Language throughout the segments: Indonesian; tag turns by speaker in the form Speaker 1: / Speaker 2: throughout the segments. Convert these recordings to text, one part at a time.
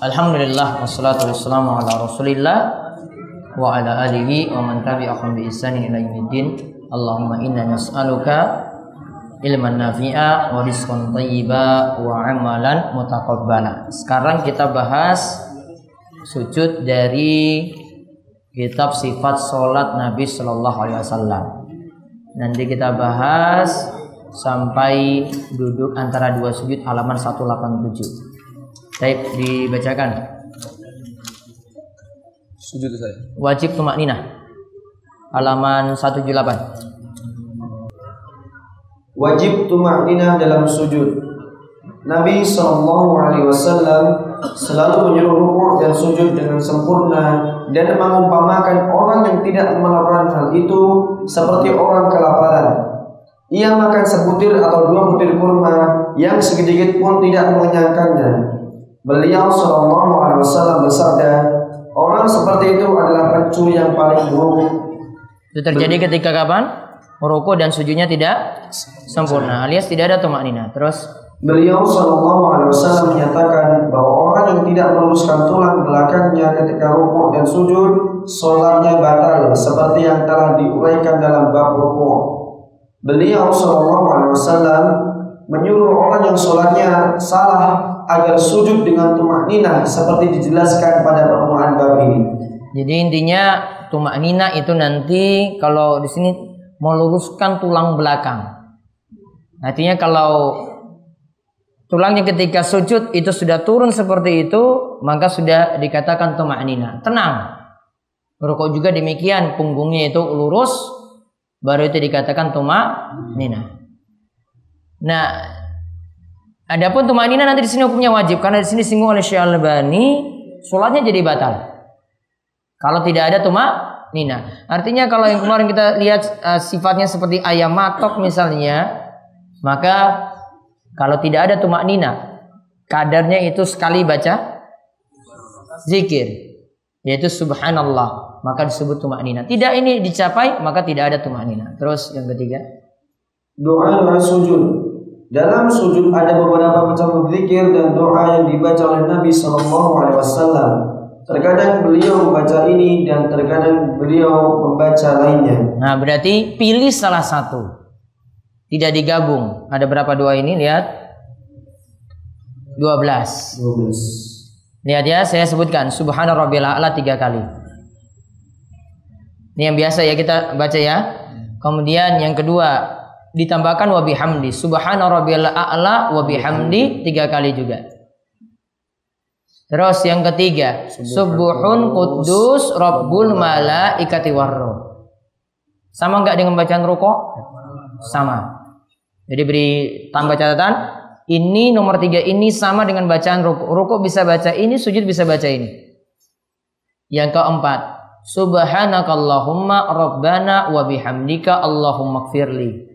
Speaker 1: Alhamdulillah wassalatu wassalamu ala Rasulillah wa ala alihi wa man tabi'ahum bi ihsanin ila yaumiddin. Allahumma inna nas'aluka ilman nafi'a wa rizqan thayyiba wa amalan mutaqabbala. Sekarang kita bahas sujud dari kitab sifat salat Nabi sallallahu alaihi wasallam. Nanti kita bahas sampai duduk antara dua sujud halaman 187. Baik, dibacakan.
Speaker 2: Sujud saya.
Speaker 1: Wajib tumak ninah. Halaman 178.
Speaker 3: wajib tumakninah dalam sujud. Nabi Shallallahu Alaihi Wasallam selalu menyuruh rukuk dan sujud dengan sempurna dan mengumpamakan orang yang tidak melakukan hal itu seperti orang kelaparan. Ia makan sebutir atau dua butir kurma yang sedikit pun tidak mengenyangkannya. Beliau Shallallahu Alaihi Wasallam bersabda, orang seperti itu adalah pencuri yang paling buruk
Speaker 1: Itu terjadi ketika kapan? Rukuk dan sujudnya tidak sempurna alias tidak ada tumak ninah. Terus
Speaker 3: Beliau Shallallahu Alaihi Wasallam menyatakan bahwa orang yang tidak meluruskan tulang belakangnya ketika rukuk dan sujud, sholatnya batal seperti yang telah diuraikan dalam bab rukuk. Beliau Shallallahu Alaihi Wasallam menyuruh orang yang sholatnya salah agar sujud dengan tumak ninah seperti dijelaskan pada permulaan bab ini.
Speaker 1: jadi intinya tumak ninah itu nanti kalau di sini meluruskan tulang belakang. Artinya kalau tulangnya ketika sujud itu sudah turun seperti itu, maka sudah dikatakan tumak ninah. Tenang. Rukuk juga demikian, punggungnya itu lurus, baru itu dikatakan tumak ninah. Nah, adapun tumak ninah nanti di sini hukumnya wajib karena di sini singgung oleh Syekh Al-Albani, sholatnya jadi batal. Kalau tidak ada tumak nina. Artinya kalau yang kemarin kita lihat uh, sifatnya seperti ayam matok misalnya, maka kalau tidak ada tumak nina, kadarnya itu sekali baca zikir, yaitu subhanallah, maka disebut tumak nina. Tidak ini dicapai, maka tidak ada tumak nina. Terus yang ketiga,
Speaker 3: Doa doa sujud. Dalam sujud ada beberapa macam zikir dan doa yang dibaca oleh Nabi Shallallahu Alaihi Wasallam. Terkadang beliau membaca ini dan terkadang beliau membaca lainnya.
Speaker 1: nah berarti pilih salah satu, tidak digabung. Ada berapa doa ini? Lihat, 12.
Speaker 3: 12.
Speaker 1: Lihat ya, saya sebutkan Subhana rabbil a'la tiga kali. Ini yang biasa ya kita baca ya. Kemudian yang kedua ditambahkan wa bihamdi. Subhana rabbil a'la wa bihamdi tiga kali juga. Terus yang ketiga, Subuhun Kudus Rabbul Malaikati Warro. Sama nggak dengan bacaan rukuk? Sama. Jadi beri tambah catatan. Ini nomor tiga ini sama dengan bacaan rukuk. Rukuk bisa baca ini, sujud bisa baca ini. Yang keempat, Subhanakallahumma Rabbana wa bihamdika Allahumma gfirli.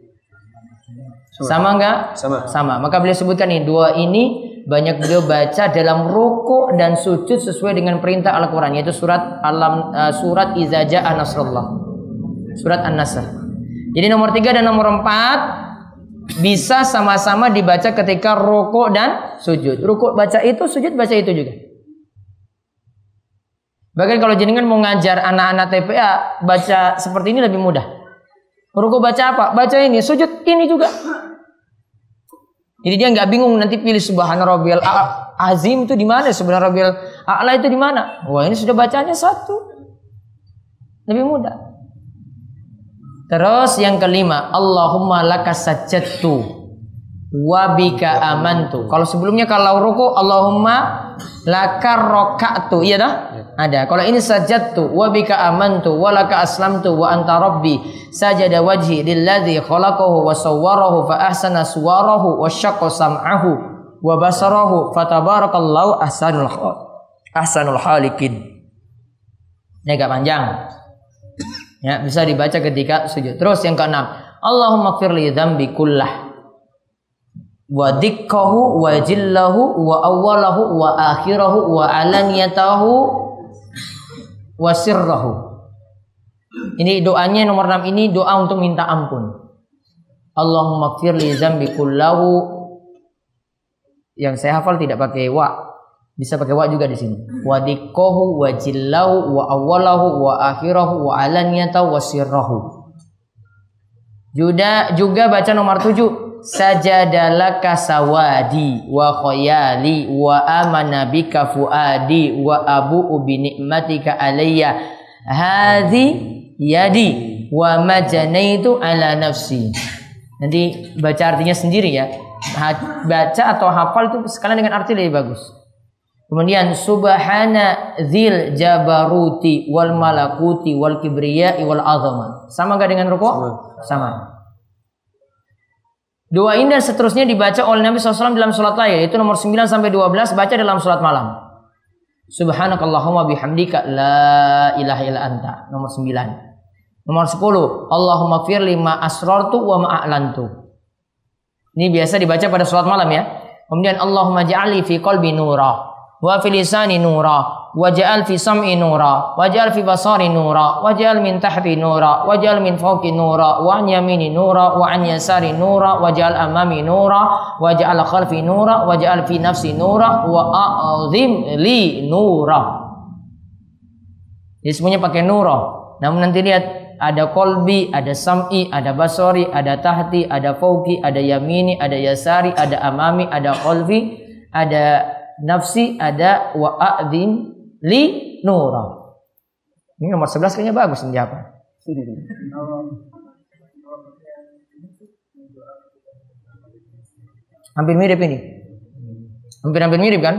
Speaker 1: Sama enggak?
Speaker 2: Sama.
Speaker 1: Sama. Maka beliau sebutkan nih dua ini banyak beliau baca dalam rukuk dan sujud sesuai dengan perintah Al-Qur'an yaitu surat alam uh, surat Iza Jaa Nasrullah. Surat An-Nasr. Jadi nomor tiga dan nomor empat bisa sama-sama dibaca ketika rukuk dan sujud. Rukuk baca itu, sujud baca itu juga. Bahkan kalau jenengan mau ngajar anak-anak TPA baca seperti ini lebih mudah. Rukuk baca apa? Baca ini, sujud ini juga. Jadi dia nggak bingung nanti pilih subhana rabbiyal a- azim itu di mana, subhana rabbiyal a'la itu di mana. Wah, ini sudah bacanya satu. Lebih mudah. Terus yang kelima, Allahumma laka sajadtu wa bika amantu. Kalau sebelumnya kalau ruku Allahumma laka roka'tu, iya dah? Ada. Kalau ini sajadtu wa bika amantu wa laka aslamtu wa anta rabbi sajada wajhi lilladzi khalaqahu wa sawwarahu fa ahsana suwarahu wa syaqqa sam'ahu wa basarahu fatabarakallahu ahsanul ahsanul halikin. Ini agak panjang. Ya, bisa dibaca ketika sujud. Terus yang keenam, Allahumma firli dzambi kullah. Wa dikkahu wa jillahu wa awwalahu wa akhirahu wa alaniyatahu wa sirrahu. Ini doanya nomor 6 ini doa untuk minta ampun. Allahumma firli dzambi kullahu. Yang saya hafal tidak pakai wa. Bisa pakai wa juga di sini. Wa dikkahu wa jillahu wa awwalahu wa akhirahu wa alaniyatahu wa sirrahu. Juga juga baca nomor 7 sajadalaka sawadi wa khayali wa amana bika fuadi wa abu bi nikmatika alayya. Hadhi yadi wa majanaitu ala nafsi. Nanti baca artinya sendiri ya. Baca atau hafal itu sekalian dengan arti lebih bagus. Kemudian subhana zil jabaruti wal malakuti wal kibriya wal azama. Sama gak dengan rukuk? Sama. Doa ini dan seterusnya dibaca oleh Nabi SAW dalam sholat lain yaitu nomor 9 sampai 12 baca dalam sholat malam. Subhanakallahumma bihamdika la ilaha illa anta nomor 9. Nomor 10 Allahumma firli ma asrartu wa ma a'lantu. Ini biasa dibaca pada sholat malam ya. Kemudian Allahumma ja'ali fi qalbi nura wa fi lisani nura wa ja'al fi sam'i nura wa ja'al fi basari nura wa ja'al min tahti nura wa ja'al min fawqi nura wa an yamini nura wa an yasari nura wa ja'al amami nura wa ja'al khalfi nura wa ja'al fi nafsi nura wa a'zim li nura jadi semuanya pakai nura namun nanti lihat ada kolbi, ada sam'i, ada basori, ada tahti, ada fauki, ada yamini, ada yasari, ada amami, ada khalfi, ada nafsi, ada wa a'zim li nura. Ini nomor 11 kayaknya bagus ini apa? Hampir mirip ini. Hampir-hampir mirip kan?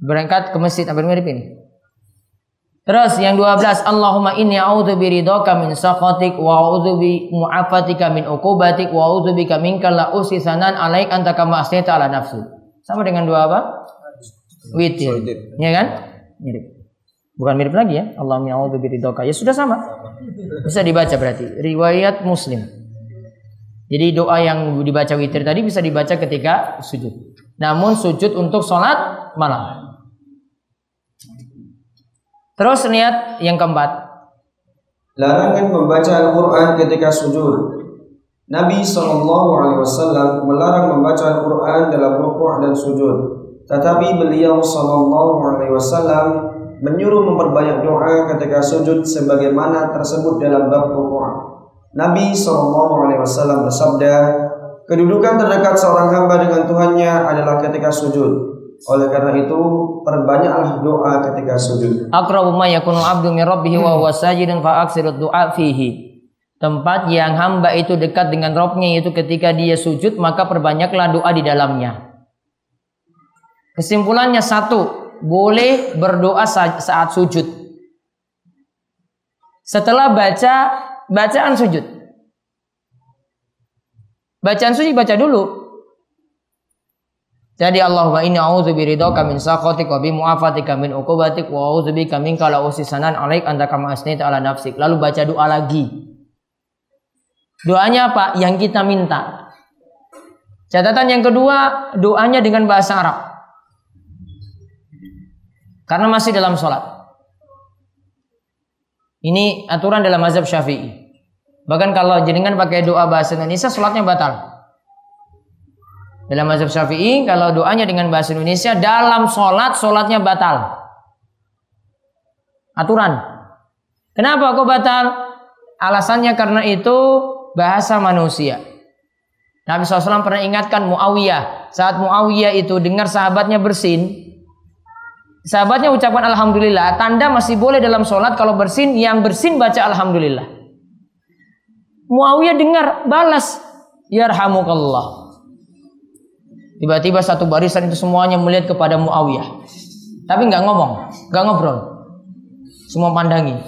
Speaker 1: Berangkat ke masjid hampir mirip ini. Terus yang 12 Allahumma inni a'udzu biridhaka min sakhatik wa a'udzu bi mu'afatika min uqubatik wa a'udzu bika minka la usi sanan alaik anta kama asnaita ala nafsi. Sama dengan dua apa? Witir. Ya kan? Mirip. Bukan mirip lagi ya. Allahumma a'udzu biridhaka. Ya sudah sama. Bisa dibaca berarti. Riwayat Muslim. Jadi doa yang dibaca witir tadi bisa dibaca ketika sujud. Namun sujud untuk sholat malam. Terus niat yang keempat.
Speaker 3: Larangan membaca Al-Quran ketika sujud. Nabi Shallallahu Alaihi Wasallam melarang membaca Al-Quran dalam rukuk dan sujud. Tetapi beliau Shallallahu Alaihi Wasallam menyuruh memperbanyak doa ketika sujud sebagaimana tersebut dalam bab rukuk. Nabi Shallallahu Alaihi Wasallam bersabda, kedudukan terdekat seorang hamba dengan Tuhannya adalah ketika sujud. Oleh karena itu, perbanyaklah doa ketika sujud.
Speaker 1: Aqrabu ma yakunu 'abdu min wa huwa sajidun fa du'a fihi. Tempat yang hamba itu dekat dengan Robnya itu ketika dia sujud maka perbanyaklah doa di dalamnya. Kesimpulannya satu, boleh berdoa sa- saat sujud. Setelah baca bacaan sujud. Bacaan sujud baca dulu. Jadi Allahumma inni a'udzu biridhaka min sakhatik wa bi mu'afatika min uqubatik wa a'udzu bika minka la usisanan alaik anta kama asnaita ala nafsik. Lalu baca doa lagi. Doanya apa? Yang kita minta. Catatan yang kedua, doanya dengan bahasa Arab. Karena masih dalam sholat. Ini aturan dalam mazhab syafi'i. Bahkan kalau jenengan pakai doa bahasa Indonesia, sholatnya batal. Dalam mazhab syafi'i, kalau doanya dengan bahasa Indonesia, dalam sholat, sholatnya batal. Aturan. Kenapa kok batal? Alasannya karena itu bahasa manusia. Nabi SAW pernah ingatkan Muawiyah. Saat Muawiyah itu dengar sahabatnya bersin. Sahabatnya ucapkan Alhamdulillah. Tanda masih boleh dalam sholat kalau bersin. Yang bersin baca Alhamdulillah. Muawiyah dengar balas. Yarhamukallah. Tiba-tiba satu barisan itu semuanya melihat kepada Muawiyah. Tapi nggak ngomong, nggak ngobrol. Semua pandangi.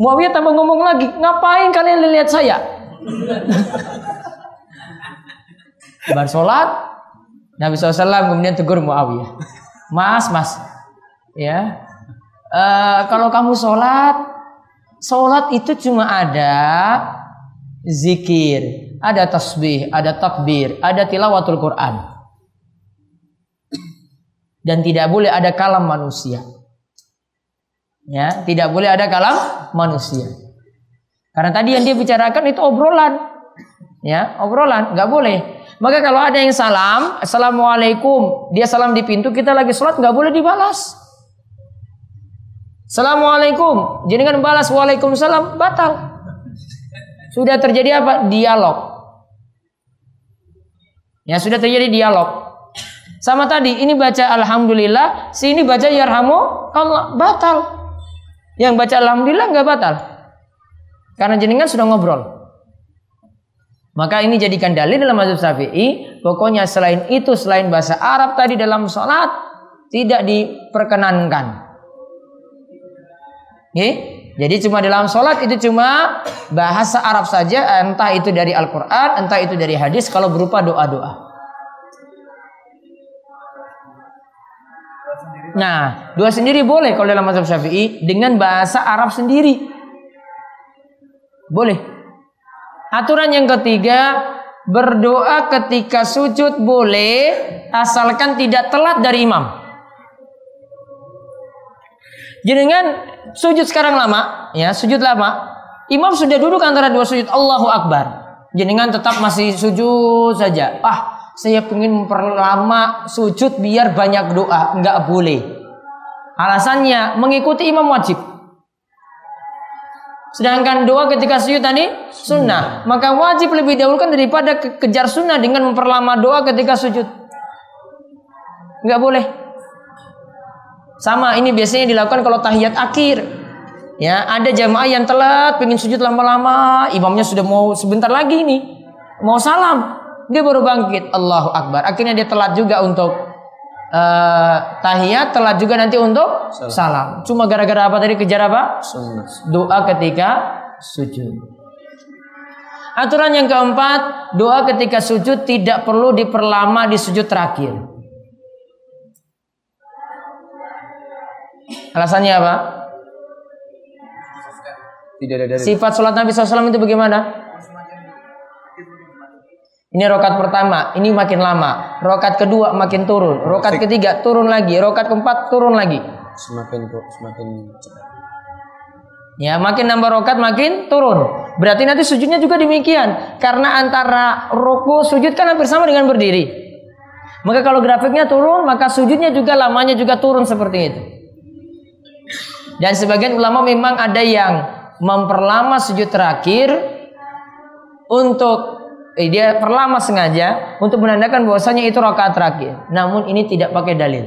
Speaker 1: Muawiyah tambah ngomong lagi, ngapain kalian lihat saya? Bar sholat, Nabi SAW kemudian tegur Muawiyah. Mas, mas, Ya. Eh, kalau kamu sholat, sholat itu cuma ada zikir, ada tasbih, ada takbir, ada tilawatul Quran. Dan tidak boleh ada kalam manusia. Ya, tidak boleh ada kalam manusia. Karena tadi yang dia bicarakan itu obrolan. Ya, obrolan, nggak boleh. Maka kalau ada yang salam, assalamualaikum, dia salam di pintu, kita lagi sholat nggak boleh dibalas. Assalamualaikum, jadi kan balas waalaikumsalam batal. Sudah terjadi apa? Dialog. Ya sudah terjadi dialog. Sama tadi, ini baca alhamdulillah, sini baca yarhamu Allah batal. Yang baca alhamdulillah nggak batal. Karena jenengan sudah ngobrol. Maka ini jadikan dalil dalam mazhab Syafi'i, pokoknya selain itu selain bahasa Arab tadi dalam sholat tidak diperkenankan. Oke? Jadi cuma dalam sholat itu cuma bahasa Arab saja, entah itu dari Al-Quran, entah itu dari hadis, kalau berupa doa-doa. Nah, dua sendiri boleh kalau dalam mazhab Syafi'i dengan bahasa Arab sendiri. Boleh. Aturan yang ketiga, berdoa ketika sujud boleh asalkan tidak telat dari imam. Jenengan sujud sekarang lama, ya, sujud lama. Imam sudah duduk antara dua sujud, Allahu Akbar. Jenengan tetap masih sujud saja. Ah, saya ingin memperlama sujud biar banyak doa. Enggak boleh. Alasannya mengikuti imam wajib. Sedangkan doa ketika sujud tadi sunnah. Maka wajib lebih dahulu kan daripada ke- kejar sunnah dengan memperlama doa ketika sujud. Enggak boleh. Sama ini biasanya dilakukan kalau tahiyat akhir. Ya, ada jamaah yang telat pengen sujud lama-lama, imamnya sudah mau sebentar lagi nih. Mau salam, dia baru bangkit. Allahu Akbar. Akhirnya dia telat juga untuk eh, tahiyat, telat juga nanti untuk salam. Cuma gara-gara apa tadi kejar apa?
Speaker 2: Sunnah.
Speaker 1: Doa ketika sujud. Aturan yang keempat, doa ketika sujud tidak perlu diperlama di sujud terakhir. Alasannya apa?
Speaker 2: Tidak ada dari
Speaker 1: Sifat sholat Nabi SAW itu bagaimana? Ini rokat pertama, ini makin lama. Rokat kedua makin turun. Rokat ketiga turun lagi. Rokat keempat turun lagi.
Speaker 2: semakin semakin cepat.
Speaker 1: Ya, makin nambah rokat makin turun. Berarti nanti sujudnya juga demikian. Karena antara ruku sujud kan hampir sama dengan berdiri. Maka kalau grafiknya turun, maka sujudnya juga lamanya juga turun seperti itu. Dan sebagian ulama memang ada yang memperlama sujud terakhir untuk eh, dia perlama sengaja untuk menandakan bahwasanya itu rakaat terakhir. Namun ini tidak pakai dalil.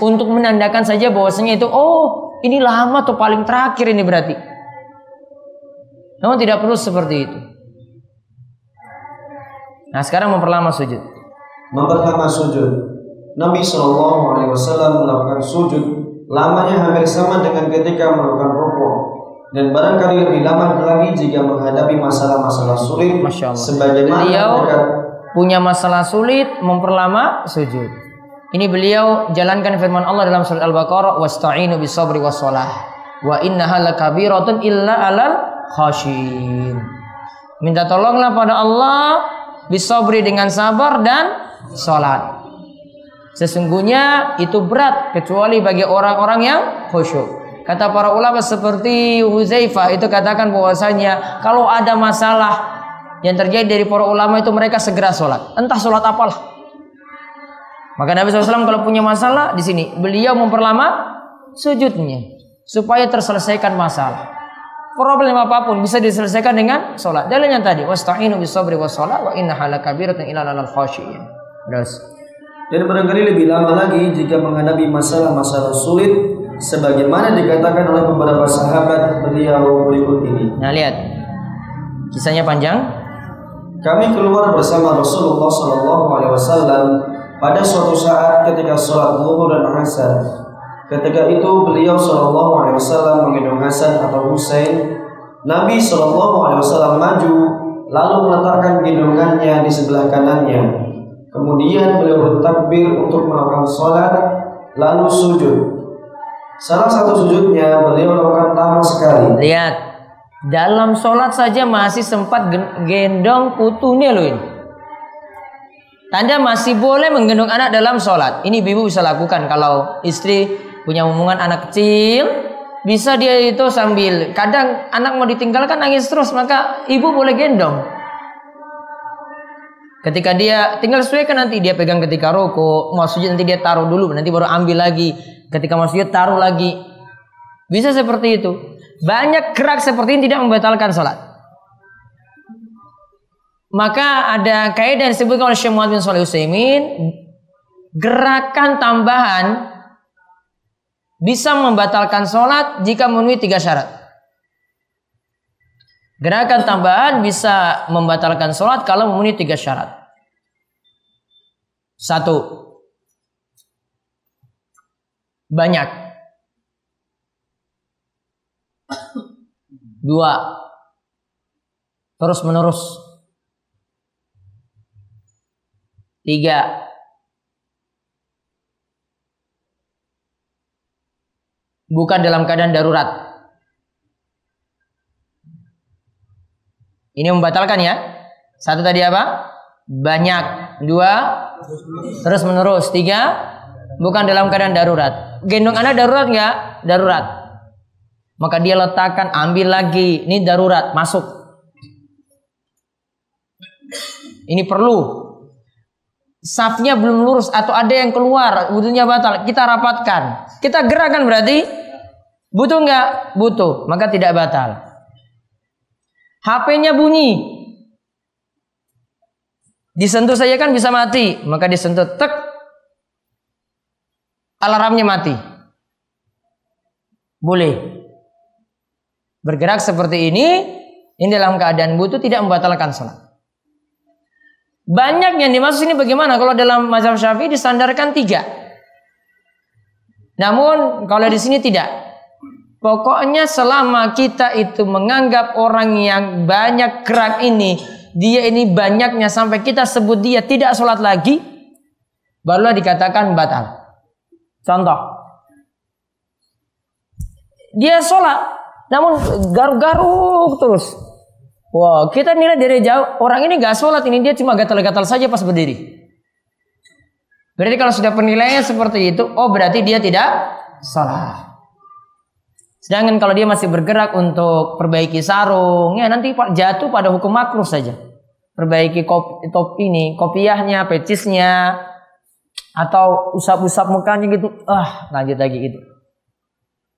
Speaker 1: Untuk menandakan saja bahwasanya itu oh ini lama atau paling terakhir ini berarti. Namun tidak perlu seperti itu. Nah sekarang memperlama sujud.
Speaker 3: Memperlama sujud. Nabi Shallallahu Alaihi Wasallam melakukan sujud lamanya hampir sama dengan ketika melakukan rukuk dan barangkali lebih lama lagi jika menghadapi masalah-masalah sulit
Speaker 1: Masya Allah.
Speaker 3: sebagaimana
Speaker 1: Beliau
Speaker 3: mereka
Speaker 1: punya masalah sulit memperlama sujud. Ini beliau jalankan firman Allah dalam surat Al-Baqarah wasta'inu bisabri wassalah wa innaha lakabiratun illa alal khashin. Minta tolonglah pada Allah bisabri dengan sabar dan salat. Sesungguhnya itu berat kecuali bagi orang-orang yang khusyuk. Kata para ulama seperti Huzaifah itu katakan bahwasanya kalau ada masalah yang terjadi dari para ulama itu mereka segera sholat. Entah sholat apalah. Maka Nabi SAW kalau punya masalah di sini beliau memperlama sujudnya supaya terselesaikan masalah. Problem apa pun bisa diselesaikan dengan sholat. Dalilnya tadi wasta'inu bisabri wassalah wa inna halakabiratun ila khashiyin. Terus
Speaker 3: dan barangkali lebih lama lagi jika menghadapi masalah-masalah sulit sebagaimana dikatakan oleh beberapa sahabat beliau berikut ini.
Speaker 1: Nah lihat kisahnya panjang.
Speaker 3: Kami keluar bersama Rasulullah Shallallahu Alaihi Wasallam pada suatu saat ketika sholat zuhur dan asar. Ketika itu beliau Shallallahu Alaihi Wasallam menggendong Hasan atau Husain. Nabi Shallallahu Alaihi Wasallam maju lalu meletakkan gendongannya di sebelah kanannya. Kemudian beliau bertakbir untuk melakukan sholat lalu sujud. Salah satu sujudnya beliau lakukan lama sekali.
Speaker 1: Lihat, dalam sholat saja masih sempat gen- gendong putunya loh ini. Anda masih boleh menggendong anak dalam sholat. Ini ibu bisa lakukan kalau istri punya omongan anak kecil, bisa dia itu sambil kadang anak mau ditinggalkan nangis terus, maka ibu boleh gendong. Ketika dia tinggal sesuaikan nanti dia pegang ketika rokok, mau sujud nanti dia taruh dulu, nanti baru ambil lagi. Ketika mau sujud taruh lagi. Bisa seperti itu. Banyak gerak seperti ini tidak membatalkan sholat. Maka ada kaidah yang disebutkan oleh Syekh Muhammad bin Shalih Utsaimin, gerakan tambahan bisa membatalkan sholat jika memenuhi tiga syarat. Gerakan tambahan bisa membatalkan sholat kalau memenuhi tiga syarat. Satu, banyak. Dua, terus menerus. Tiga, bukan dalam keadaan darurat. Ini membatalkan ya. Satu tadi apa? Banyak. Dua, terus menerus. Tiga, bukan dalam keadaan darurat. Gendong anak darurat nggak? Darurat. Maka dia letakkan, ambil lagi. Ini darurat, masuk. Ini perlu. Safnya belum lurus atau ada yang keluar, wudhunya batal. Kita rapatkan. Kita gerakan berarti butuh nggak? Butuh. Maka tidak batal. HP-nya bunyi. Disentuh saja kan bisa mati. Maka disentuh tek. Alarmnya mati. Boleh. Bergerak seperti ini. Ini dalam keadaan butuh tidak membatalkan sholat. Banyak yang dimaksud ini bagaimana? Kalau dalam mazhab syafi'i disandarkan tiga. Namun kalau di sini tidak. Pokoknya selama kita itu menganggap orang yang banyak gerak ini, dia ini banyaknya sampai kita sebut dia tidak sholat lagi, barulah dikatakan batal. Contoh, dia sholat, namun garuk-garuk terus. Wah, kita nilai dari jauh orang ini gak sholat ini dia cuma gatal-gatal saja pas berdiri. Berarti kalau sudah penilaiannya seperti itu, oh berarti dia tidak sholat. Sedangkan kalau dia masih bergerak untuk perbaiki sarung, ya nanti jatuh pada hukum makruh saja. Perbaiki kopi, top ini, kopiahnya, pecisnya, atau usap-usap mukanya gitu, ah lanjut lagi gitu.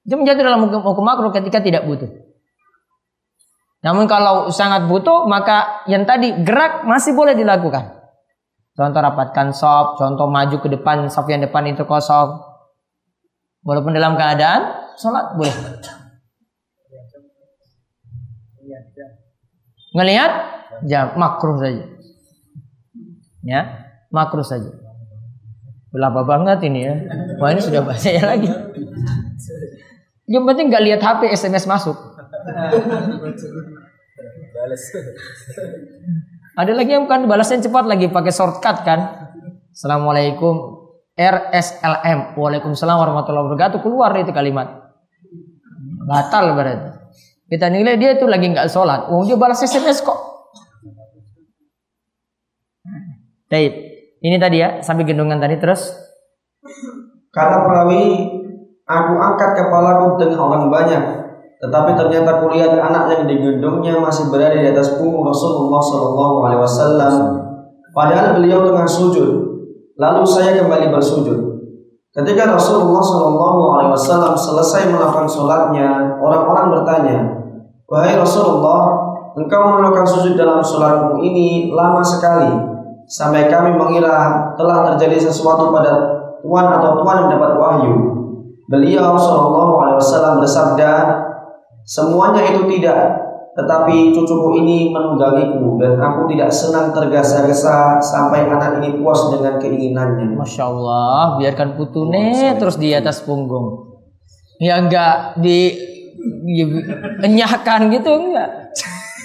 Speaker 1: Itu menjadi dalam hukum, hukum makruh ketika tidak butuh. Namun kalau sangat butuh, maka yang tadi gerak masih boleh dilakukan. Contoh rapatkan sop, contoh maju ke depan, sop yang depan itu kosong. Walaupun dalam keadaan sholat boleh. Ngelihat jam makruh saja. Ya, makruh saja. Berapa banget ini ya. Wah ini sudah bahasanya lagi. Yang penting nggak lihat HP SMS masuk. Ada lagi yang bukan balasnya cepat lagi pakai shortcut kan. Assalamualaikum RSLM. Waalaikumsalam warahmatullahi wabarakatuh. Keluar itu kalimat. Batal berarti. Kita nilai dia itu lagi nggak sholat. Oh dia balas SMS kok. Baik. Ini tadi ya, sampai gendongan tadi terus.
Speaker 3: Kata perawi, aku angkat kepalaku dengan orang banyak, tetapi ternyata kulihat anak yang digendongnya masih berada di atas punggung Rasulullah Shallallahu Alaihi Wasallam. Padahal beliau tengah sujud. Lalu saya kembali bersujud. Ketika Rasulullah Shallallahu Alaihi Wasallam selesai melakukan sholatnya, orang-orang bertanya, wahai Rasulullah, engkau melakukan sujud dalam sholatmu ini lama sekali, sampai kami mengira telah terjadi sesuatu pada tuan atau tuan yang mendapat wahyu. Beliau Shallallahu Alaihi Wasallam bersabda, semuanya itu tidak, tetapi cucuku ini menunggangiku dan aku tidak senang tergesa-gesa sampai anak ini puas dengan keinginannya.
Speaker 1: Masya Allah, biarkan putune terus di atas punggung. Ya enggak di, di enyahkan gitu enggak.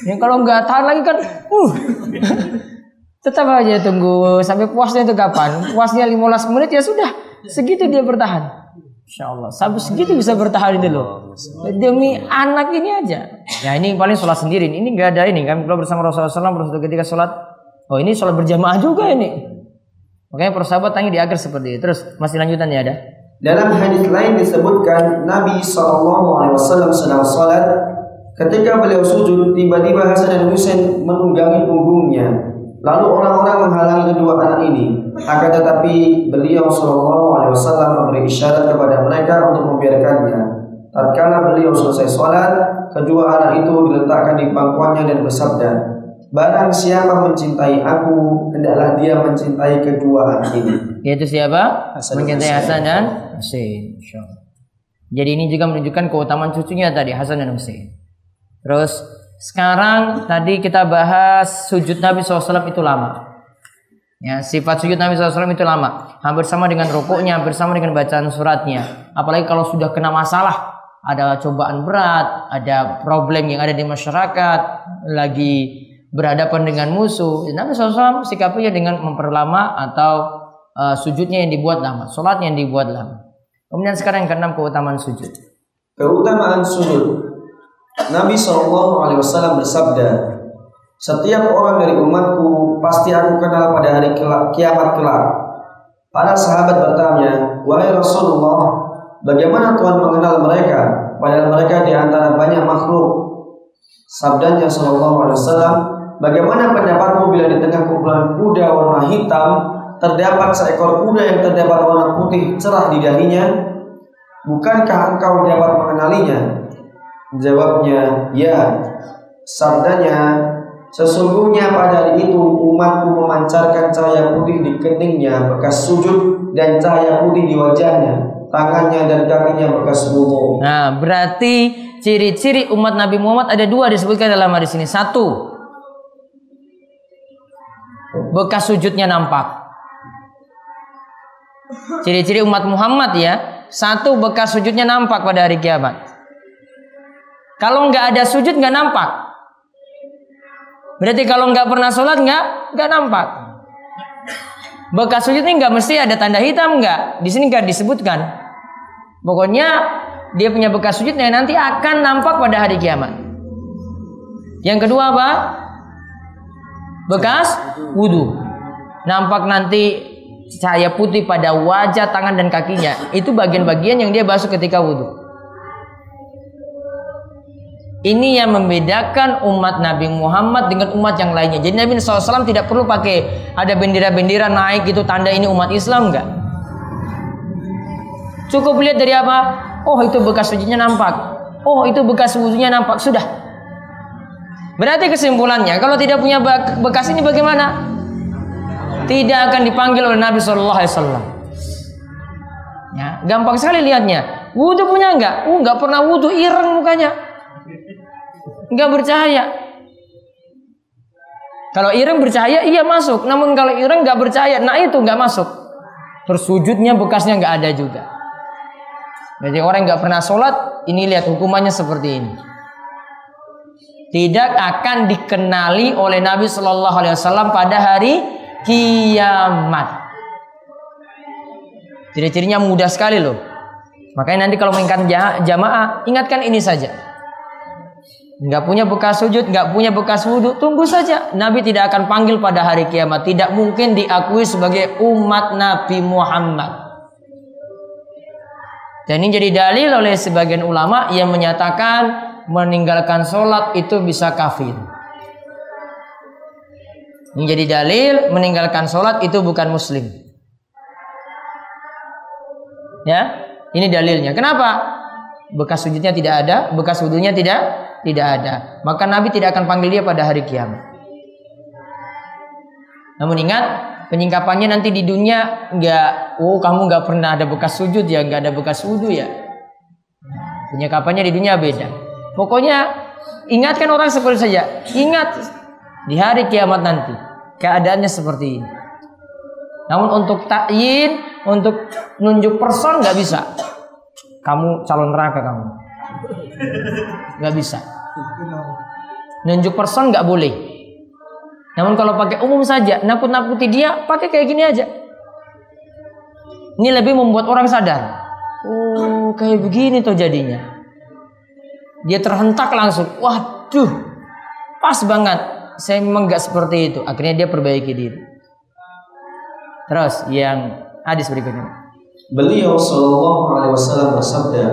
Speaker 1: Ya kalau enggak tahan lagi kan, uh. Tetap aja tunggu sampai puasnya itu kapan? Puasnya 15 menit ya sudah. Segitu dia bertahan. Insya Allah. Sampai segitu bisa bertahan ini loh. Demi anak ini aja. Ya ini paling sholat sendiri. Ini nggak ada ini kan. Kalau bersama Rasulullah SAW ketika sholat. Oh ini sholat berjamaah juga ini. Makanya persahabat tanya di akhir seperti itu. Terus masih lanjutannya ada.
Speaker 3: Dalam hadis lain disebutkan Nabi SAW sedang sholat ketika beliau sujud tiba-tiba Hasan dan Husain menunggangi punggungnya lalu orang-orang menghalangi kedua anak ini akan tetapi beliau SAW memberi isyarat kepada mereka untuk membiarkannya tatkala beliau selesai sholat kedua anak itu diletakkan di pangkuannya dan bersabda Barang siapa mencintai aku, hendaklah dia mencintai kedua anak ini.
Speaker 1: Yaitu siapa?
Speaker 3: Hasan
Speaker 1: mencintai. Hasan dan Allah. Jadi ini juga menunjukkan keutamaan cucunya tadi Hasan dan Husain. Terus sekarang tadi kita bahas sujud Nabi SAW itu lama. Ya, sifat sujud Nabi SAW itu lama. Hampir sama dengan rukuknya, hampir sama dengan bacaan suratnya. Apalagi kalau sudah kena masalah, ada cobaan berat, ada problem yang ada di masyarakat, lagi berhadapan dengan musuh. Nabi SAW sikapinya dengan memperlama atau uh, sujudnya yang dibuat lama, sholatnya yang dibuat lama. Kemudian sekarang yang keenam keutamaan sujud.
Speaker 3: Keutamaan sujud. Nabi SAW bersabda, setiap orang dari umatku pasti aku kenal pada hari kiamat kelak. Para sahabat bertanya, wahai Rasulullah, bagaimana Tuhan mengenal mereka? Padahal mereka di antara banyak makhluk. Sabdanya Shallallahu Alaihi Wasallam, bagaimana pendapatmu bila di tengah kumpulan kuda warna hitam terdapat seekor kuda yang terdapat warna putih cerah di dahinya? Bukankah engkau dapat mengenalinya? Jawabnya, ya. Sabdanya, sesungguhnya pada hari itu umatku memancarkan cahaya putih di keningnya bekas sujud dan cahaya putih di wajahnya, tangannya dan kakinya bekas wudhu.
Speaker 1: Nah, berarti ciri-ciri umat Nabi Muhammad ada dua disebutkan dalam hadis ini. Satu, bekas sujudnya nampak. Ciri-ciri umat Muhammad ya, satu bekas sujudnya nampak pada hari kiamat. Kalau nggak ada sujud nggak nampak. Berarti kalau nggak pernah sholat nggak nggak nampak. Bekas sujud ini nggak mesti ada tanda hitam nggak. Di sini nggak disebutkan. Pokoknya dia punya bekas sujud yang nanti akan nampak pada hari kiamat. Yang kedua apa? Bekas wudhu. Nampak nanti cahaya putih pada wajah, tangan dan kakinya. Itu bagian-bagian yang dia basuh ketika wudhu. Ini yang membedakan umat Nabi Muhammad dengan umat yang lainnya. Jadi Nabi SAW tidak perlu pakai ada bendera-bendera naik itu tanda ini umat Islam enggak. Cukup lihat dari apa? Oh itu bekas sujudnya nampak. Oh itu bekas wudhunya nampak. Sudah. Berarti kesimpulannya kalau tidak punya bekas ini bagaimana? Tidak akan dipanggil oleh Nabi Shallallahu Alaihi Wasallam. Ya, gampang sekali lihatnya. Wudhu punya enggak? Uh, enggak pernah wudhu, ireng mukanya. Enggak bercahaya. Kalau ireng bercahaya, iya masuk. Namun kalau ireng enggak bercahaya, nah itu enggak masuk. Terus sujudnya bekasnya enggak ada juga. Jadi orang yang enggak pernah sholat, ini lihat hukumannya seperti ini. Tidak akan dikenali oleh Nabi Shallallahu Alaihi Wasallam pada hari kiamat. Ciri-cirinya mudah sekali loh. Makanya nanti kalau mengingat ja- jamaah, ingatkan ini saja. Nggak punya bekas sujud, nggak punya bekas wudhu, tunggu saja. Nabi tidak akan panggil pada hari kiamat. Tidak mungkin diakui sebagai umat Nabi Muhammad. Dan ini jadi dalil oleh sebagian ulama yang menyatakan meninggalkan sholat itu bisa kafir. Ini jadi dalil meninggalkan sholat itu bukan muslim. Ya, ini dalilnya. Kenapa? Bekas sujudnya tidak ada, bekas wudhunya tidak tidak ada. Maka Nabi tidak akan panggil dia pada hari kiamat. Namun ingat, penyingkapannya nanti di dunia nggak, oh kamu nggak pernah ada bekas sujud ya, nggak ada bekas wudhu ya. Penyingkapannya di dunia beda. Pokoknya ingatkan orang seperti saja. Ingat di hari kiamat nanti keadaannya seperti ini. Namun untuk takyin, untuk nunjuk person nggak bisa. Kamu calon neraka kamu. Nggak bisa. Nunjuk person nggak boleh. Namun kalau pakai umum saja, nakut-nakuti dia, pakai kayak gini aja. Ini lebih membuat orang sadar. Oh, kayak begini tuh jadinya. Dia terhentak langsung. Waduh, pas banget. Saya memang nggak seperti itu. Akhirnya dia perbaiki diri. Terus yang hadis berikutnya.
Speaker 3: Beliau Shallallahu Alaihi Wasallam bersabda,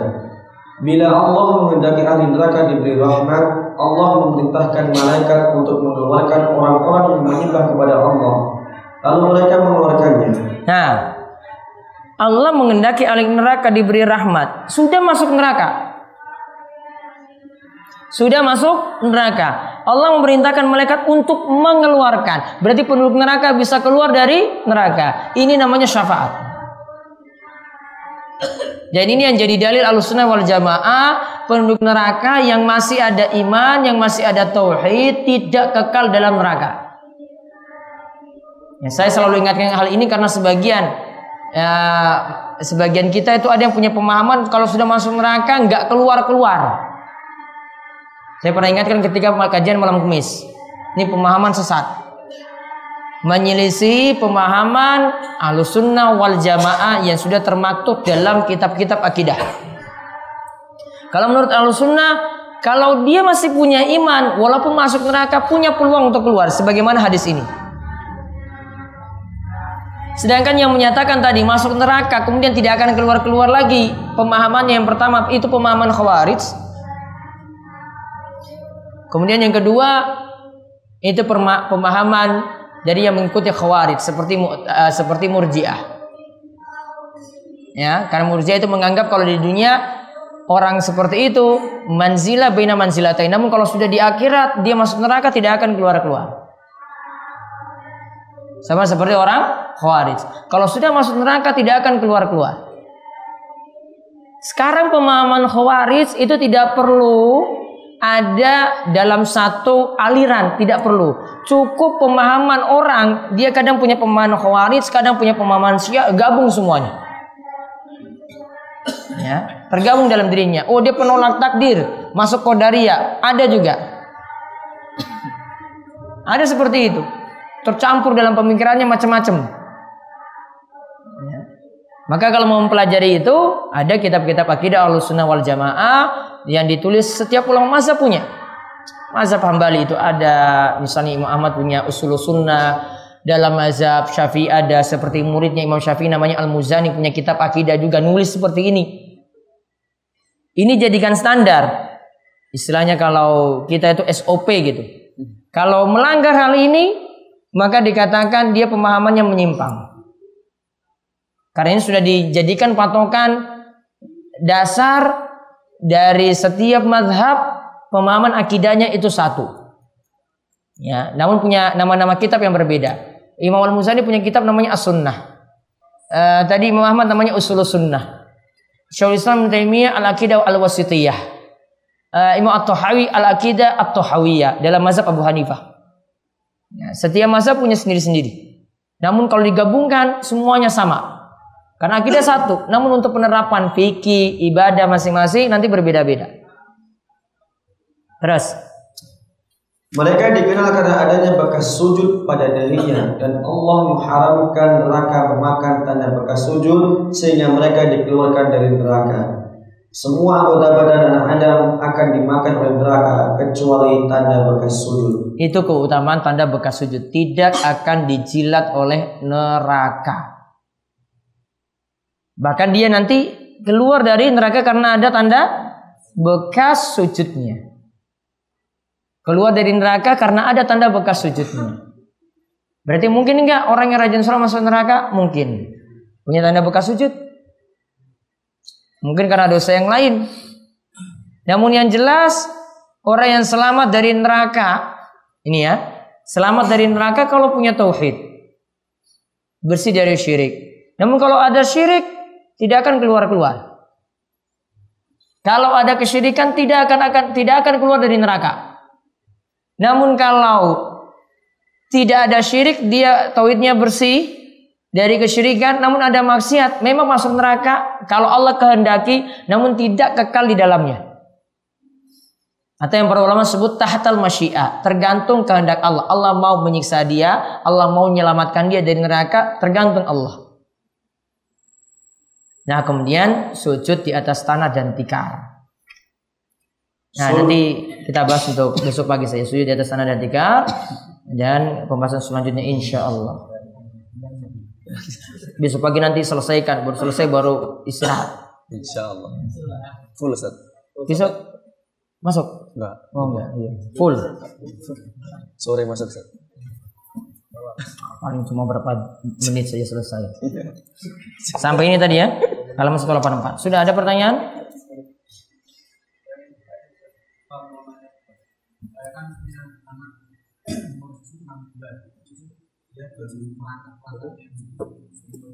Speaker 3: Bila Allah menghendaki ahli neraka diberi rahmat, Allah memerintahkan malaikat untuk mengeluarkan orang-orang yang menyembah kepada Allah. Lalu mereka mengeluarkannya.
Speaker 1: Nah, Allah mengendaki ahli neraka diberi rahmat. Sudah masuk neraka. Sudah masuk neraka. Allah memerintahkan malaikat untuk mengeluarkan. Berarti penduduk neraka bisa keluar dari neraka. Ini namanya syafaat. Dan ini yang jadi dalil alusuna wal jamaah penduduk neraka yang masih ada iman, yang masih ada tauhid tidak kekal dalam neraka. Ya, saya selalu ingatkan hal ini karena sebagian ya, sebagian kita itu ada yang punya pemahaman kalau sudah masuk neraka nggak keluar keluar. Saya pernah ingatkan ketika kajian malam kemis. Ini pemahaman sesat menyelisih pemahaman alusunnah wal jamaah yang sudah termaktub dalam kitab-kitab akidah. Kalau menurut alusunnah, kalau dia masih punya iman, walaupun masuk neraka punya peluang untuk keluar, sebagaimana hadis ini. Sedangkan yang menyatakan tadi masuk neraka kemudian tidak akan keluar-keluar lagi. Pemahaman yang pertama itu pemahaman khawarij. Kemudian yang kedua itu pemahaman dari yang mengikuti khawarij seperti uh, seperti murjiah. Ya, karena murjiah itu menganggap kalau di dunia orang seperti itu manzila baina manzilatain. Namun kalau sudah di akhirat dia masuk neraka tidak akan keluar-keluar. Sama seperti orang khawarij. Kalau sudah masuk neraka tidak akan keluar-keluar. Sekarang pemahaman khawarij itu tidak perlu ada dalam satu aliran tidak perlu. Cukup pemahaman orang dia kadang punya pemahaman khawarij kadang punya pemahaman syiah gabung semuanya. Ya tergabung dalam dirinya. Oh dia penolak takdir masuk kodaria ada juga. Ada seperti itu. Tercampur dalam pemikirannya macam-macam. Maka kalau mau mempelajari itu ada kitab-kitab akidah al-sunnah wal jamaah yang ditulis setiap ulama mazhab punya. Mazhab Hambali itu ada, misalnya Imam Ahmad punya usul sunnah, dalam mazhab Syafi'i ada seperti muridnya Imam Syafi'i namanya Al-Muzani punya kitab akidah juga nulis seperti ini. Ini jadikan standar. Istilahnya kalau kita itu SOP gitu. Kalau melanggar hal ini, maka dikatakan dia pemahamannya menyimpang. Karena ini sudah dijadikan patokan dasar dari setiap madhab pemahaman akidahnya itu satu. Ya, namun punya nama-nama kitab yang berbeda. Imam Al-Muzani punya kitab namanya As-Sunnah. Uh, tadi Imam Ahmad namanya Usul Sunnah. Syaikhul Islam Taimiyah Al-Aqidah Al-Wasitiyah. Uh, Imam At-Tahawi Al-Aqidah At-Tahawiyah dalam mazhab Abu Hanifah. Ya, setiap mazhab punya sendiri-sendiri. Namun kalau digabungkan semuanya sama. Karena akidah satu, namun untuk penerapan fikih, ibadah masing-masing nanti berbeda-beda. Terus
Speaker 3: mereka dikenal karena adanya bekas sujud pada dahinya dan Allah mengharamkan neraka memakan tanda bekas sujud sehingga mereka dikeluarkan dari neraka. Semua anggota badan anak Adam akan dimakan oleh neraka kecuali tanda bekas sujud.
Speaker 1: Itu keutamaan tanda bekas sujud, tidak akan dijilat oleh neraka. Bahkan dia nanti keluar dari neraka karena ada tanda bekas sujudnya. Keluar dari neraka karena ada tanda bekas sujudnya. Berarti mungkin enggak orang yang rajin sholat masuk neraka? Mungkin. Punya tanda bekas sujud? Mungkin karena dosa yang lain. Namun yang jelas orang yang selamat dari neraka ini ya, selamat dari neraka kalau punya tauhid. Bersih dari syirik. Namun kalau ada syirik tidak akan keluar-keluar. Kalau ada kesyirikan tidak akan akan tidak akan keluar dari neraka. Namun kalau tidak ada syirik, dia tauhidnya bersih dari kesyirikan, namun ada maksiat, memang masuk neraka kalau Allah kehendaki, namun tidak kekal di dalamnya. Atau yang para ulama sebut tahtal masyiah, tergantung kehendak Allah. Allah mau menyiksa dia, Allah mau menyelamatkan dia dari neraka, tergantung Allah. Nah, kemudian sujud di atas tanah dan tikar. Nah,
Speaker 3: So-
Speaker 1: nanti kita bahas untuk besok pagi saya sujud di atas tanah dan tikar dan pembahasan selanjutnya insya Allah. Besok pagi nanti selesaikan, baru selesai baru istirahat.
Speaker 2: Insya Allah. Full Ustaz.
Speaker 1: Besok masuk?
Speaker 2: Enggak.
Speaker 1: Oh enggak, iya. Full.
Speaker 2: Sore masuk Ustaz.
Speaker 1: Paling cuma berapa menit saja selesai. Sampai ini tadi ya. Halaman 184. Sudah ada pertanyaan?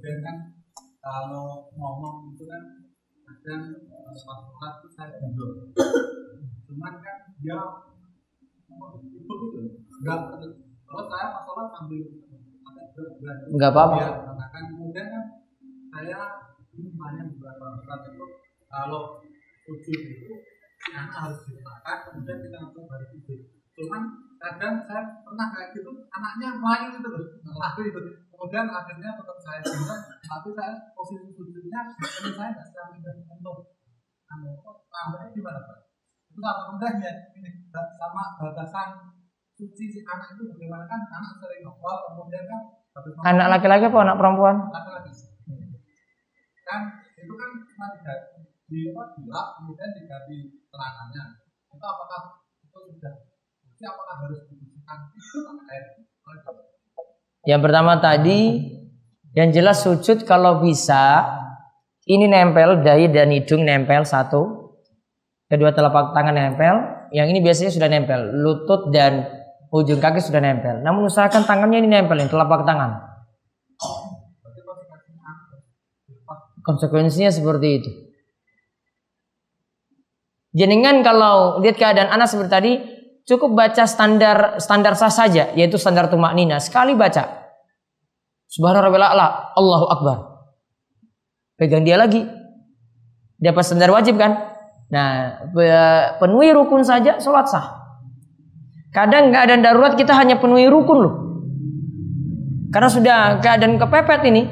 Speaker 4: kemudian kan kalau ngomong itu kan kadang eh, sholat itu saya mundur cuman kan dia itu gitu enggak kalau saya pas sholat sambil agak berat
Speaker 1: Enggak apa-apa.
Speaker 4: dia katakan. Kemudian kan saya banyak beberapa ustaz itu. Kalau sujud itu yang harus diletakkan kemudian kita langsung baru sujud cuman kadang saya pernah kayak gitu anaknya main gitu loh. Lari itu kemudian akhirnya tetap saya bilang tapi saya posisi sujudnya ini saya nggak sedang pindah untuk tambahnya gimana pak? Itu apa ya ini sama batasan suci si anak itu bagaimana kan anak sering ngopal kemudian kan habis ngopal,
Speaker 1: Anak laki-laki apa anak perempuan?
Speaker 4: laki-laki kan itu kan cuma diganti di apa dilap kemudian diganti terangannya itu apakah itu sudah itu apakah harus dibersihkan itu pakai air
Speaker 1: Yang pertama tadi yang jelas sujud kalau bisa ini nempel dahi dan hidung nempel satu. Kedua telapak tangan nempel. Yang ini biasanya sudah nempel. Lutut dan ujung kaki sudah nempel. Namun usahakan tangannya ini nempel ini telapak tangan. Konsekuensinya seperti itu. Jenengan kalau lihat keadaan anak seperti tadi, cukup baca standar standar sah saja, yaitu standar tumak nina. Sekali baca. Subhanallah Allahu Akbar. Pegang dia lagi. Dapat standar wajib kan? Nah, pe- penuhi rukun saja, sholat sah. Kadang keadaan darurat kita hanya penuhi rukun loh. Karena sudah keadaan kepepet ini,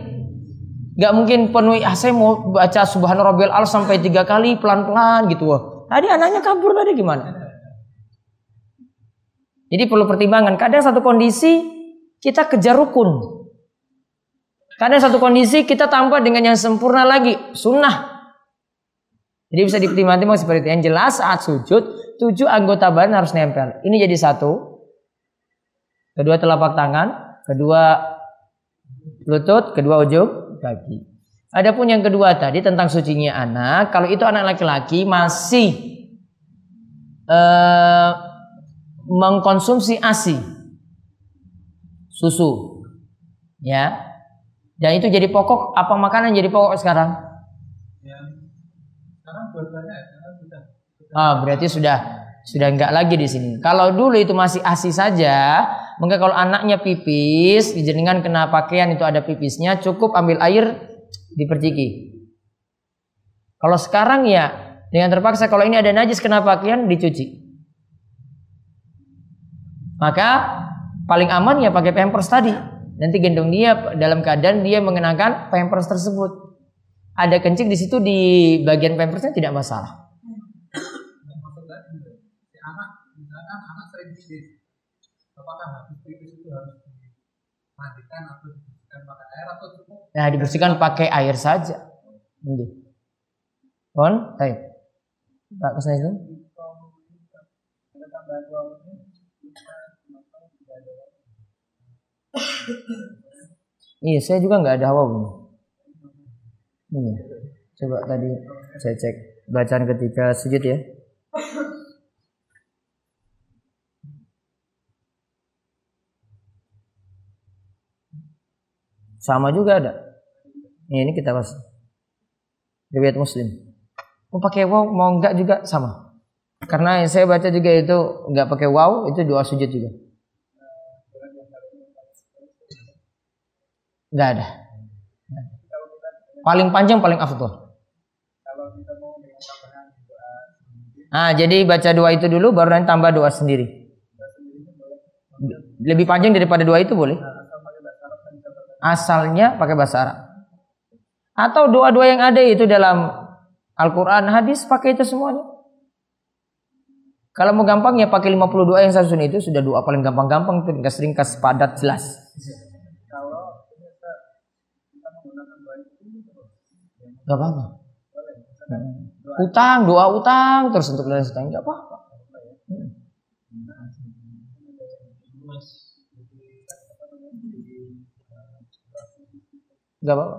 Speaker 1: nggak mungkin penuhi. Ah, saya mau baca Subhanallah al sampai tiga kali pelan-pelan gitu. Wah, tadi anaknya kabur tadi gimana? Jadi perlu pertimbangan. Kadang satu kondisi kita kejar rukun. Kadang satu kondisi kita tambah dengan yang sempurna lagi, sunnah. Jadi bisa dipertimbangkan seperti itu. Yang jelas saat sujud, tujuh anggota badan harus nempel. Ini jadi satu. Kedua telapak tangan, kedua lutut, kedua ujung kaki. Adapun yang kedua tadi tentang sucinya anak, kalau itu anak laki-laki masih eh, mengkonsumsi ASI, susu, ya, dan itu jadi pokok. Apa makanan jadi pokok sekarang?
Speaker 4: ya sekarang sudah
Speaker 1: Ah, berarti sudah sudah enggak lagi di sini. Kalau dulu itu masih ASI saja, maka kalau anaknya pipis, jenengan kena pakaian itu ada pipisnya, cukup ambil air diperciki. Kalau sekarang ya dengan terpaksa kalau ini ada najis kena pakaian dicuci. Maka paling aman ya pakai pampers tadi. Nanti gendong dia dalam keadaan dia mengenakan pampers tersebut. Ada kencing di situ di bagian pampersnya tidak masalah.
Speaker 4: yang maksud saya gini, si anak misalkan anak sering pipis apakah habis pipis itu harus dimandikan atau dibersihkan pakai air atau cukup
Speaker 1: Nah, dibersihkan pakai air saja. Ini. Kon, baik. Pak ke sana itu. Iya, saya juga nggak ada hawa bunyi. Iya. Coba tadi saya cek bacaan ketika sujud ya. Sama juga ada. Ini, kita bahas. Riwayat Muslim. Mau pakai wow, mau enggak juga sama. Karena yang saya baca juga itu enggak pakai wow, itu doa sujud juga. Enggak ada. Paling panjang paling afdol. Nah, jadi baca doa itu dulu baru nanti tambah doa sendiri. Lebih panjang daripada doa itu boleh? Asalnya pakai bahasa Arab. Atau doa-doa yang ada itu dalam Al-Quran, hadis, pakai itu semuanya. Kalau mau gampang ya pakai 50 doa yang saya susun itu sudah doa paling gampang-gampang itu enggak sering kas padat jelas. Gak apa-apa. Utang, doa utang terus untuk lunas utang enggak apa-apa. Gak apa-apa.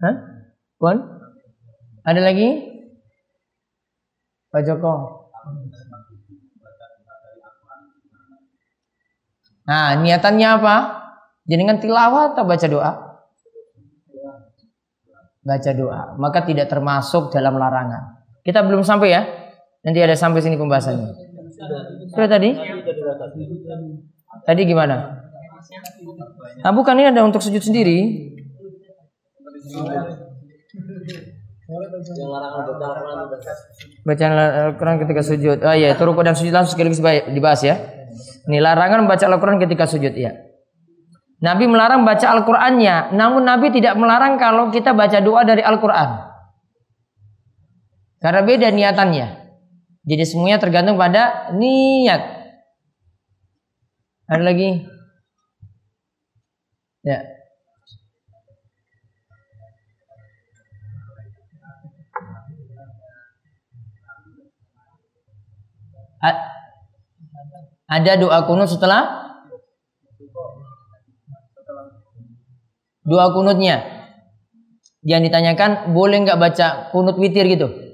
Speaker 1: Hah? Puan? Ada lagi? Pak Joko. Nah, niatannya apa? Jenengan tilawah atau baca doa? Baca doa. Maka tidak termasuk dalam larangan. Kita belum sampai ya? Nanti ada sampai sini pembahasannya. Sudah tadi? Tadi gimana? Nah, bukan ini ada untuk sujud sendiri. Bacaan Al-Quran ketika sujud. Oh iya, itu rukuk dan sujud langsung sekaligus dibahas ya. Ini larangan baca Al-Quran ketika sujud ya. Nabi melarang baca Al-Qurannya, namun Nabi tidak melarang kalau kita baca doa dari Al-Quran. Karena beda niatannya. Jadi semuanya tergantung pada niat. Ada lagi? Ya. Ada doa kunut setelah doa kunutnya. Yang ditanyakan boleh nggak baca kunut witir gitu?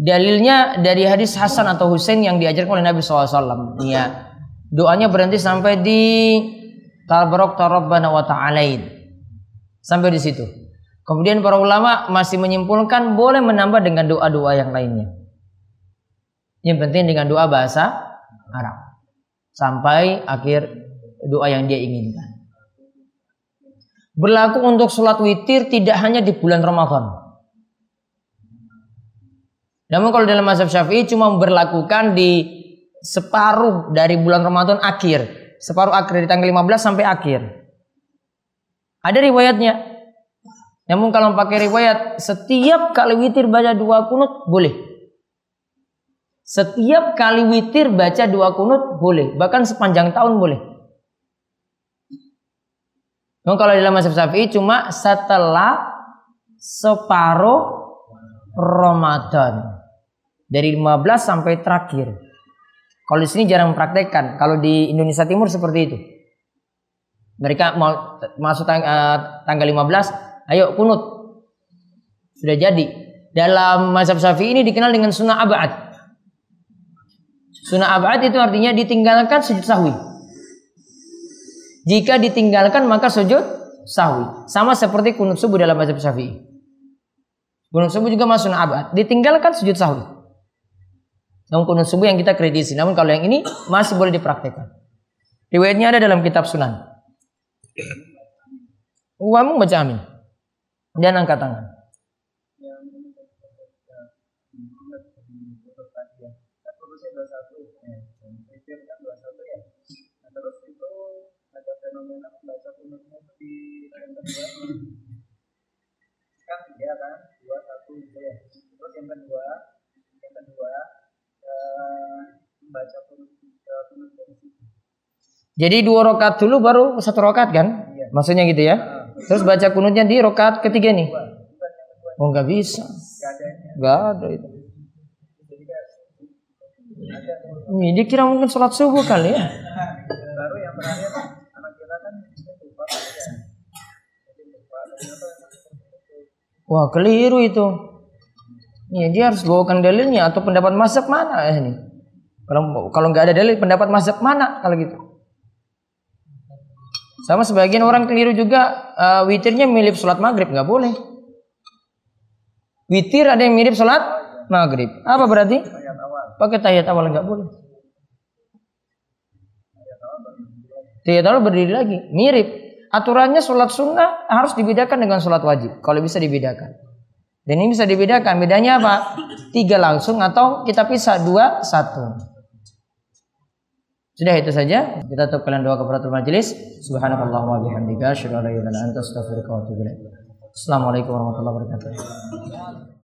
Speaker 1: Dalilnya dari hadis Hasan atau Husain yang diajarkan oleh Nabi SAW. Ya, doanya berhenti sampai di Tabarok Tarabbana wa ta'alain. Sampai di situ. Kemudian para ulama masih menyimpulkan boleh menambah dengan doa-doa yang lainnya. Yang penting dengan doa bahasa Arab. Sampai akhir doa yang dia inginkan. Berlaku untuk sholat witir tidak hanya di bulan Ramadan. Namun kalau dalam mazhab syafi'i cuma berlakukan di separuh dari bulan Ramadan akhir. Separuh akhir dari tanggal 15 sampai akhir. Ada riwayatnya. Namun kalau pakai riwayat setiap kali witir baca dua kunut boleh. Setiap kali witir baca dua kunut boleh, bahkan sepanjang tahun boleh. Nah, kalau dalam mazhab Syafi'i cuma setelah separuh Ramadan. Dari 15 sampai terakhir. Kalau di sini jarang mempraktekkan. Kalau di Indonesia Timur seperti itu. Mereka mau masuk tang uh, tanggal 15, ayo kunut. Sudah jadi. Dalam mazhab Syafi'i ini dikenal dengan sunnah abad. Sunnah abad itu artinya ditinggalkan sujud sahwi. Jika ditinggalkan maka sujud sahwi. Sama seperti kunut subuh dalam mazhab syafi'i. Kunut subuh juga masuk abad. Ditinggalkan sujud sahwi. Namun kunut subuh yang kita kritisi. Namun kalau yang ini masih boleh dipraktekkan. Riwayatnya ada dalam kitab sunan. Uamu baca amin. Dan angkat tangan.
Speaker 4: membaca kunutnya itu
Speaker 1: jadi dua rokat dulu baru satu rokat kan iya. maksudnya gitu ya terus baca kunutnya di rokat ketiga nih oh nggak bisa nggak ada itu ini dikira mungkin sholat subuh kali ya
Speaker 4: baru yang terakhir
Speaker 1: Wah keliru itu. Ya, dia harus bawakan dalilnya atau pendapat mazhab mana ya ini. Kalau kalau nggak ada dalil pendapat mazhab mana kalau gitu. Sama sebagian orang keliru juga uh, witirnya mirip sholat maghrib nggak boleh. Witir ada yang mirip sholat maghrib. Apa berarti? Pakai tahiyat awal nggak boleh. Tahiyat awal berdiri lagi, mirip aturannya sholat sunnah harus dibedakan dengan sholat wajib. Kalau bisa dibedakan. Dan ini bisa dibedakan. Bedanya apa? Tiga langsung atau kita pisah dua satu. Sudah itu saja. Kita tutup kalian doa kafaratul majelis. Subhanakallahumma bihamdika asyhadu an la wa. Assalamualaikum warahmatullahi wabarakatuh.